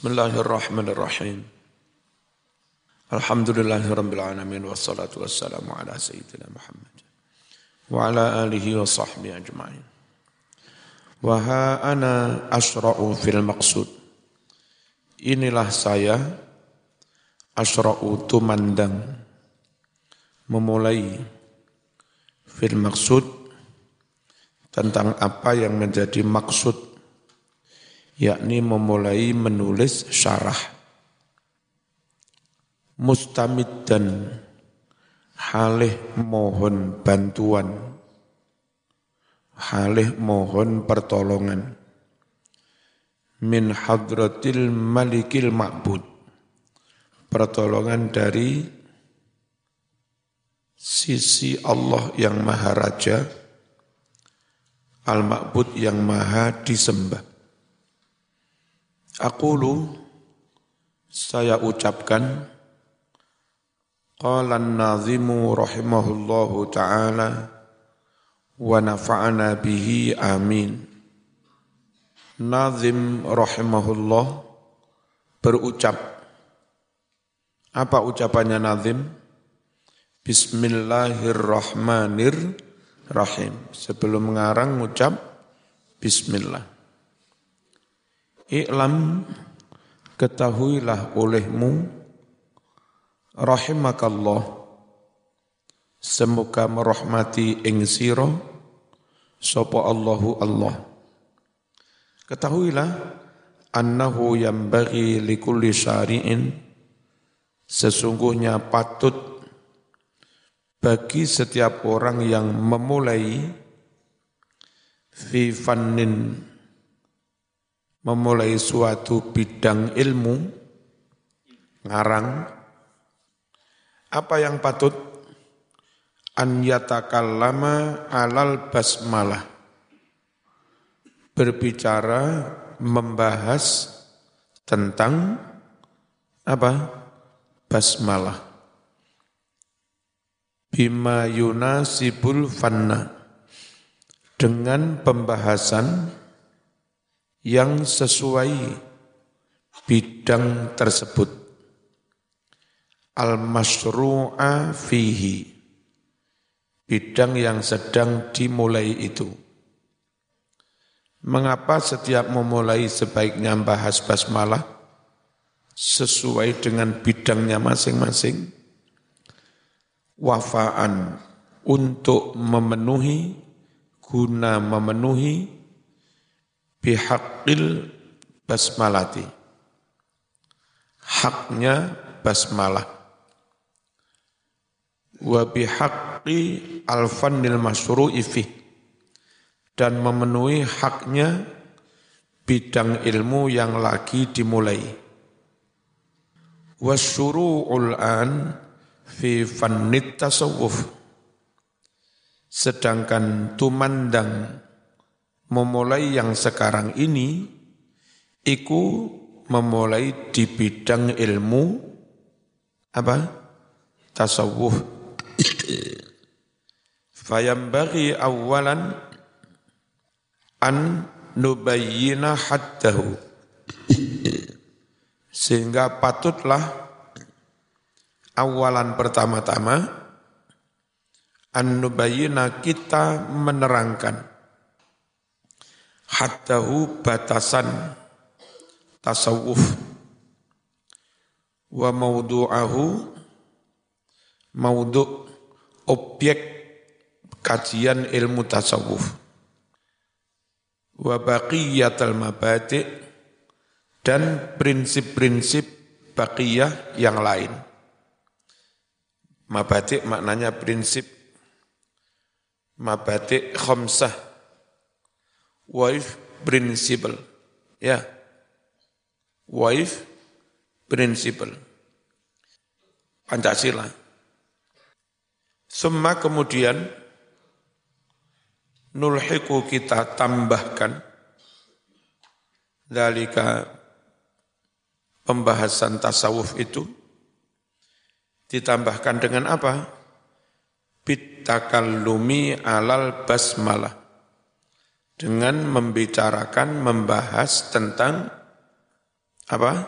Bismillahirrahmanirrahim. Alhamdulillahirabbil alamin wassalatu wassalamu ala sayyidina Muhammad wa ala alihi wa sahbihi ajma'in. Wa ha ana asra'u fil maqsud. Inilah saya asra'u tumandang memulai fil maksud tentang apa yang menjadi maksud yakni memulai menulis syarah. Mustamid dan halih mohon bantuan. Halih mohon pertolongan. Min hadratil malikil ma'bud. Pertolongan dari sisi Allah yang maha raja al-ma'bud yang maha disembah Aqulu saya ucapkan qala an-nazimu rahimahullahu taala wa nafa'ana bihi amin. Nazim rahimahullah berucap. Apa ucapannya Nazim? Bismillahirrahmanirrahim. Sebelum mengarang ucap Bismillah I'lam ketahuilah olehmu. Rahimakallah. Semoga merahmati ing sira sapa Allahu Allah. Ketahuilah annahu yambaghi likulli syari'in. Sesungguhnya patut bagi setiap orang yang memulai fi fannin memulai suatu bidang ilmu, ngarang, apa yang patut? An yatakallama alal basmalah. Berbicara membahas tentang apa? Basmalah. Bima yunasibul fanna. Dengan pembahasan yang sesuai bidang tersebut. Al-masyru'a fihi. Bidang yang sedang dimulai itu. Mengapa setiap memulai sebaiknya bahas basmalah sesuai dengan bidangnya masing-masing? Wafaan untuk memenuhi, guna memenuhi bihaqil basmalati. Haknya basmalah. Wa bihaqqi alfannil masyru'i fih. Dan memenuhi haknya bidang ilmu yang lagi dimulai. Wasyuru'ul an fi fannit tasawuf. Sedangkan tumandang memulai yang sekarang ini iku memulai di bidang ilmu apa? Tasawuf. Fayambaghi awalan an nubayyina haddahu. Sehingga patutlah awalan pertama-tama an nubayyina kita menerangkan haddahu batasan tasawuf. Wa maudu'ahu maudhu' objek kajian ilmu tasawuf. Wa baqiyatul mabadi' dan prinsip-prinsip baqiyah yang lain. Mabadi' maknanya prinsip. Mabadi' khamsah wife principle. Ya. Wife principle. Pancasila. Semua kemudian nulhiku kita tambahkan dalika pembahasan tasawuf itu ditambahkan dengan apa? Bitakallumi alal basmalah dengan membicarakan, membahas tentang apa?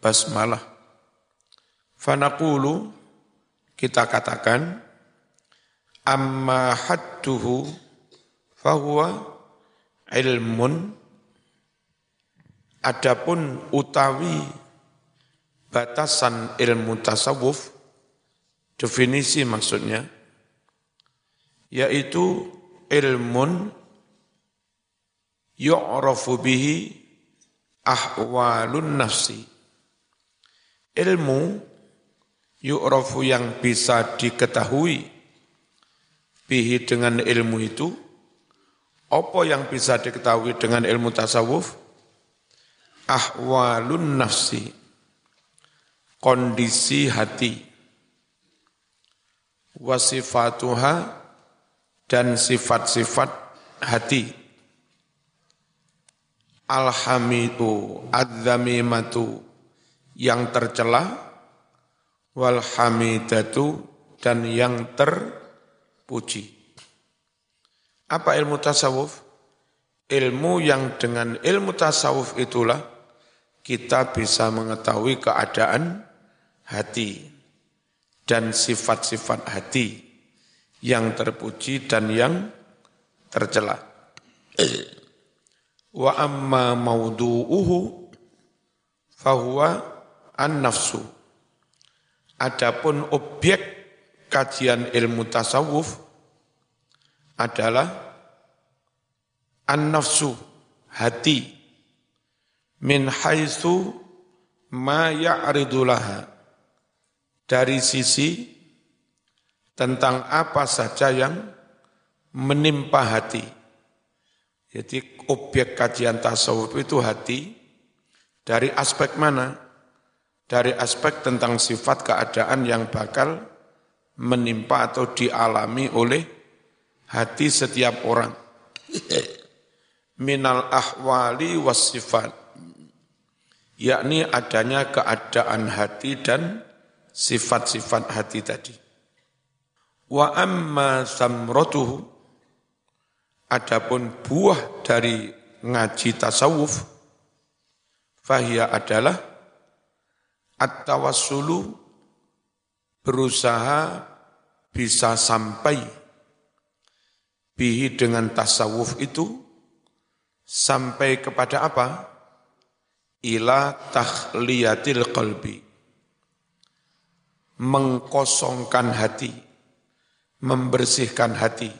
Basmalah. Fanaqulu kita katakan amma hadduhu fahuwa ilmun adapun utawi batasan ilmu tasawuf definisi maksudnya yaitu ilmun yu'rafu bihi ahwalun nafsi ilmu yu'rafu yang bisa diketahui bihi dengan ilmu itu apa yang bisa diketahui dengan ilmu tasawuf ahwalun nafsi kondisi hati wasifatuha dan sifat-sifat hati. Alhamidu adzamimatu yang tercela walhamidatu dan yang terpuji. Apa ilmu tasawuf? Ilmu yang dengan ilmu tasawuf itulah kita bisa mengetahui keadaan hati dan sifat-sifat hati yang terpuji dan yang tercela. Wa amma maudu'uhu fahuwa an-nafsu. Adapun objek kajian ilmu tasawuf adalah an-nafsu, hati. Min haitsu ma ya'ridu laha dari sisi tentang apa saja yang menimpa hati. Jadi objek kajian tasawuf itu hati dari aspek mana? Dari aspek tentang sifat keadaan yang bakal menimpa atau dialami oleh hati setiap orang. Minal ahwali was sifat. Yakni adanya keadaan hati dan sifat-sifat hati tadi. Wa amma samrotuhu, adapun buah dari ngaji tasawuf, fahia adalah at-tawassulu berusaha bisa sampai bihi dengan tasawuf itu sampai kepada apa? Ila tahliyatil qalbi mengkosongkan hati, membersihkan hati,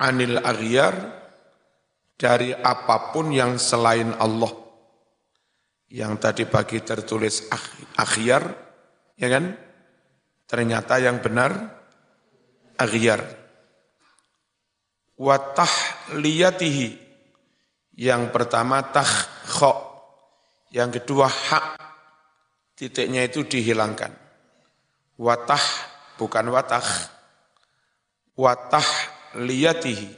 anil aghyar dari apa pun yang selain Allah. Yang tadi pagi tertulis akhyar, ya kan? Ternyata yang benar aghyar. Watah liyatihi. Yang pertama takhok. Yang kedua hak. Titiknya itu dihilangkan watah bukan watah watah liyatihi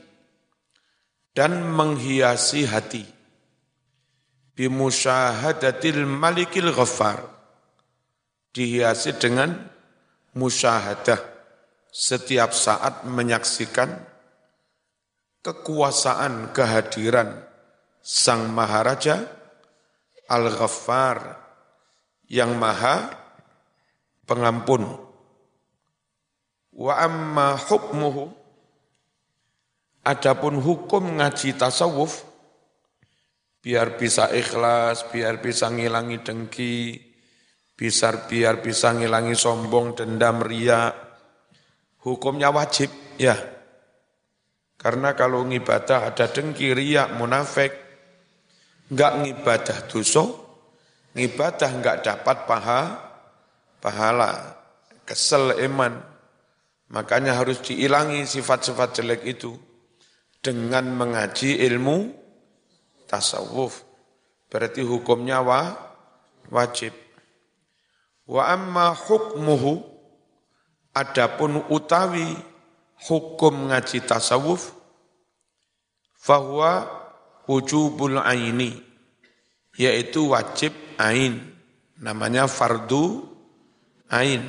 dan menghiasi hati bimusyahadatil malikil ghaffar dihiasi dengan musyahadah setiap saat menyaksikan kekuasaan kehadiran Sang Maharaja Al-Ghaffar yang maha pengampun. Wa amma hukmuhu Adapun hukum ngaji tasawuf biar bisa ikhlas, biar bisa ngilangi dengki, bisa biar bisa ngilangi sombong, dendam, ria. Hukumnya wajib, ya. Karena kalau ngibadah ada dengki, ria, munafik, enggak ngibadah dosa, ngibadah enggak dapat paha, pahala, kesel iman. Makanya harus diilangi sifat-sifat jelek itu dengan mengaji ilmu tasawuf. Berarti hukumnya wa, wajib. Wa amma hukmuhu adapun utawi hukum ngaji tasawuf fahuwa wujubul aini yaitu wajib ain namanya fardu ain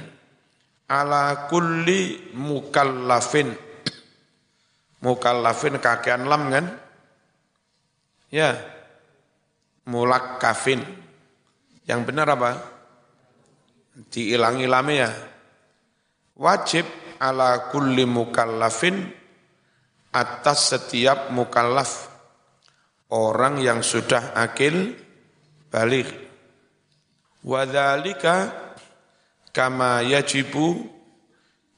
ala kulli mukallafin mukallafin kakean lam kan ya mulak kafin Yang benar apa? Diilangi lame ya. Wajib ala kulli mukallafin atas setiap mukallaf orang yang sudah akil balik. Wadhalika kama yajibu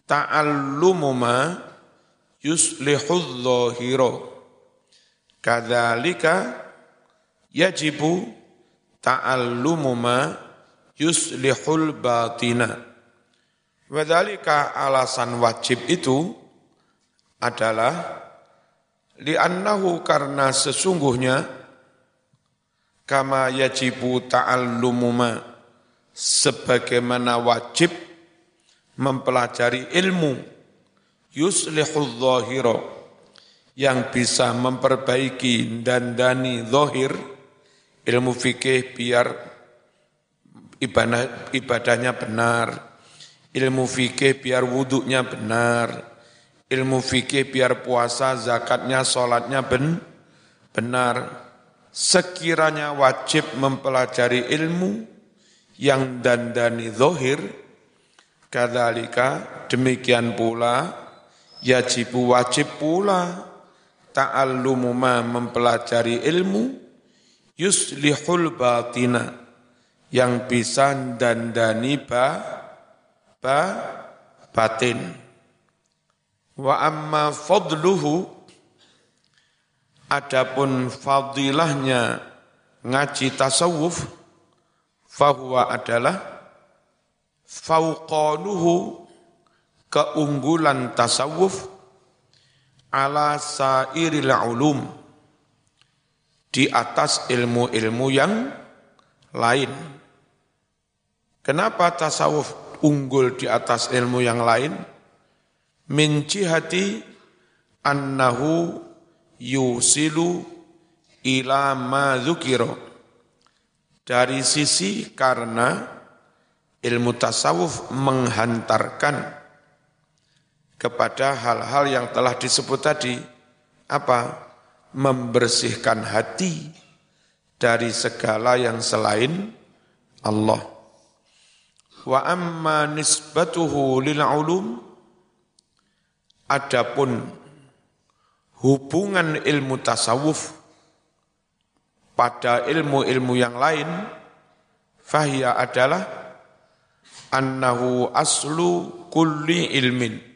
ta'allumu ma yuslihul dhahira. Kadzalika yajibu ta'allumu ma yuslihul batina. Wadhalika alasan wajib itu adalah li'annahu karena sesungguhnya kama yajibu ta'allumu ma sebagaimana wajib mempelajari ilmu yuslihul dhahira yang bisa memperbaiki dan dani zahir ilmu fikih biar ibadah, ibadahnya benar ilmu fikih biar wuduknya benar ilmu fikih biar puasa zakatnya sholatnya ben, benar. Sekiranya wajib mempelajari ilmu yang dandani zahir Kadalika demikian pula yajibu wajib pula ta'allumu ma mempelajari ilmu yuslihul batina yang bisa dandani ba, ba batin. Wa amma fadluhu adapun fadilahnya ngaji tasawuf fahuwa adalah fauqanuhu keunggulan tasawuf ala sairil ulum di atas ilmu-ilmu yang lain. Kenapa tasawuf unggul di atas ilmu yang lain? Min jihati annahu yusilu ila ma Dari sisi karena ilmu tasawuf menghantarkan kepada hal-hal yang telah disebut tadi. Apa? Membersihkan hati dari segala yang selain Allah. Wa amma nisbatuhu lil ulum. Adapun hubungan ilmu tasawuf pada ilmu-ilmu yang lain fahia adalah annahu aslu kulli ilmin.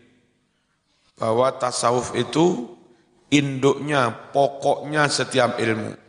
Bahwa tasawuf itu induknya, pokoknya setiap ilmu.